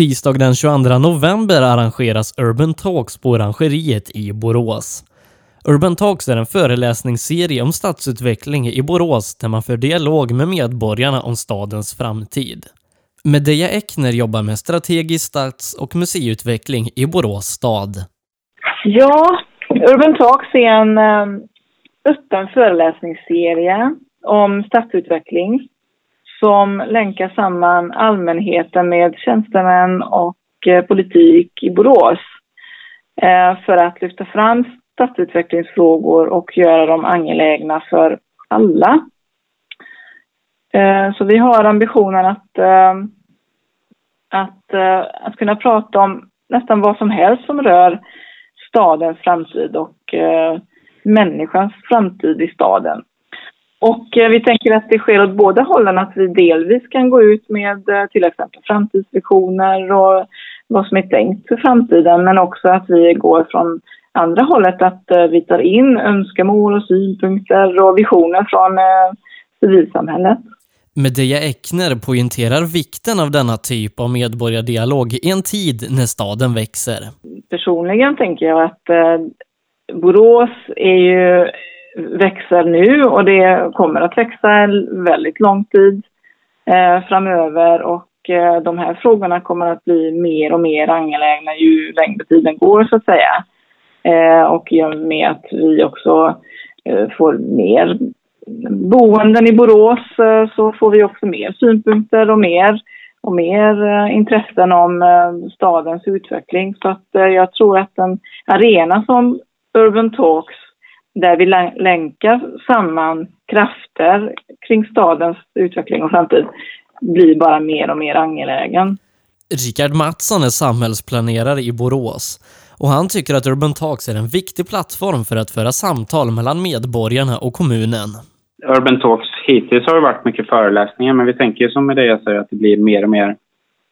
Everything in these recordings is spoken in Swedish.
Tisdag den 22 november arrangeras Urban Talks på Orangeriet i Borås. Urban Talks är en föreläsningsserie om stadsutveckling i Borås där man för dialog med medborgarna om stadens framtid. Medea Eckner jobbar med strategisk stads och museiutveckling i Borås stad. Ja, Urban Talks är en eh, öppen föreläsningsserie om stadsutveckling som länkar samman allmänheten med tjänstemän och eh, politik i Borås eh, för att lyfta fram stadsutvecklingsfrågor och göra dem angelägna för alla. Eh, så vi har ambitionen att, att, att kunna prata om nästan vad som helst som rör stadens framtid och människans framtid i staden. Och eh, vi tänker att det sker åt båda hållen, att vi delvis kan gå ut med eh, till exempel framtidsvisioner och vad som är tänkt för framtiden, men också att vi går från andra hållet, att eh, vi tar in önskemål och synpunkter och visioner från civilsamhället. Medea Eckner poängterar vikten av denna typ av medborgardialog i en tid när staden växer. Personligen tänker jag att Borås är ju växer nu och det kommer att växa en väldigt lång tid eh, framöver och eh, de här frågorna kommer att bli mer och mer angelägna ju längre tiden går så att säga. Eh, och i och med att vi också eh, får mer boenden i Borås eh, så får vi också mer synpunkter och mer och mer eh, intressen om eh, stadens utveckling. Så att eh, jag tror att en arena som Urban Talks där vi länkar samman krafter kring stadens utveckling och framtid blir bara mer och mer angelägen. Richard Mattsson är samhällsplanerare i Borås och han tycker att Urban Talks är en viktig plattform för att föra samtal mellan medborgarna och kommunen. Urban Talks hittills har det varit mycket föreläsningar men vi tänker som med det jag säger att det blir mer och mer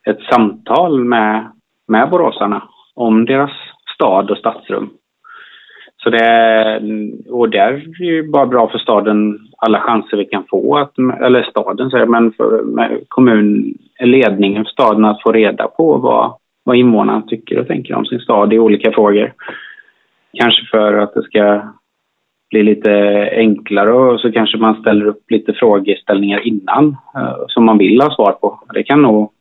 ett samtal med, med boråsarna om deras stad och stadsrum. Så det, och det är ju bara bra för staden, alla chanser vi kan få, att, eller staden säger men för kommun, ledningen för staden att få reda på vad, vad invånarna tycker och tänker om sin stad i olika frågor. Kanske för att det ska bli lite enklare och så kanske man ställer upp lite frågeställningar innan eh, som man vill ha svar på. Det kan nog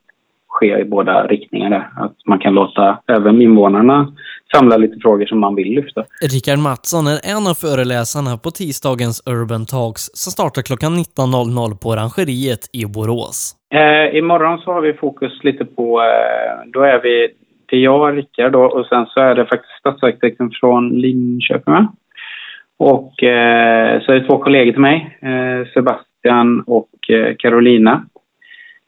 ske i båda riktningar. där, Att man kan låta även invånarna samla lite frågor som man vill lyfta. Rickard Mattsson är en av föreläsarna på tisdagens Urban Talks som startar klockan 19.00 på Orangeriet i Borås. Eh, imorgon så har vi fokus lite på, eh, då är vi, det är jag och Rickard då och sen så är det faktiskt stadsarkitekten från Linköping med. Och eh, så är det två kollegor till mig, eh, Sebastian och eh, Carolina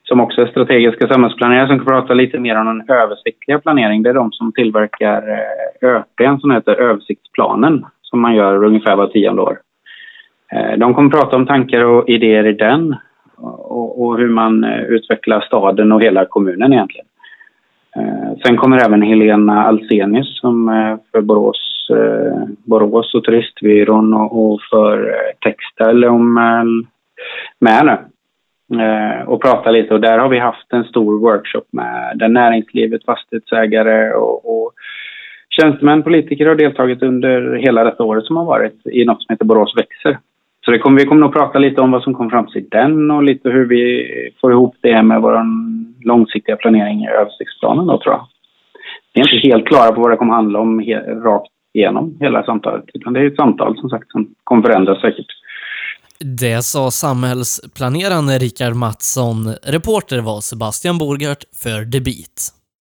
som också är strategiska samhällsplanerare som kan prata lite mer om den översiktliga planeringen. Det är de som tillverkar eh, ÖPN som heter översiktsplanen som man gör ungefär var tionde år. Eh, de kommer prata om tankar och idéer i den och, hur man eh, utvecklar staden och hela kommunen egentligen. Sen kommer även Helena Alsenius som för Borås, Borås och Turistbyrån och, för Textile om med nu Eh, och prata lite. Och där har vi haft en stor workshop med där näringslivet, fastighetsägare och, och tjänstemän, politiker har deltagit under hela detta året som har varit i något som heter Borås växer. Så det kommer, vi kommer nog prata lite om vad som kom fram till den och lite hur vi får ihop det med vår långsiktiga planering i översiktsplanen då tror jag. Vi är inte helt klara på vad det kommer handla om rakt igenom hela samtalet. Utan det är ett samtal som sagt som kommer förändras säkert. Det sa samhällsplaneraren Richard Mattsson. Reporter var Sebastian Borgart för The Beat.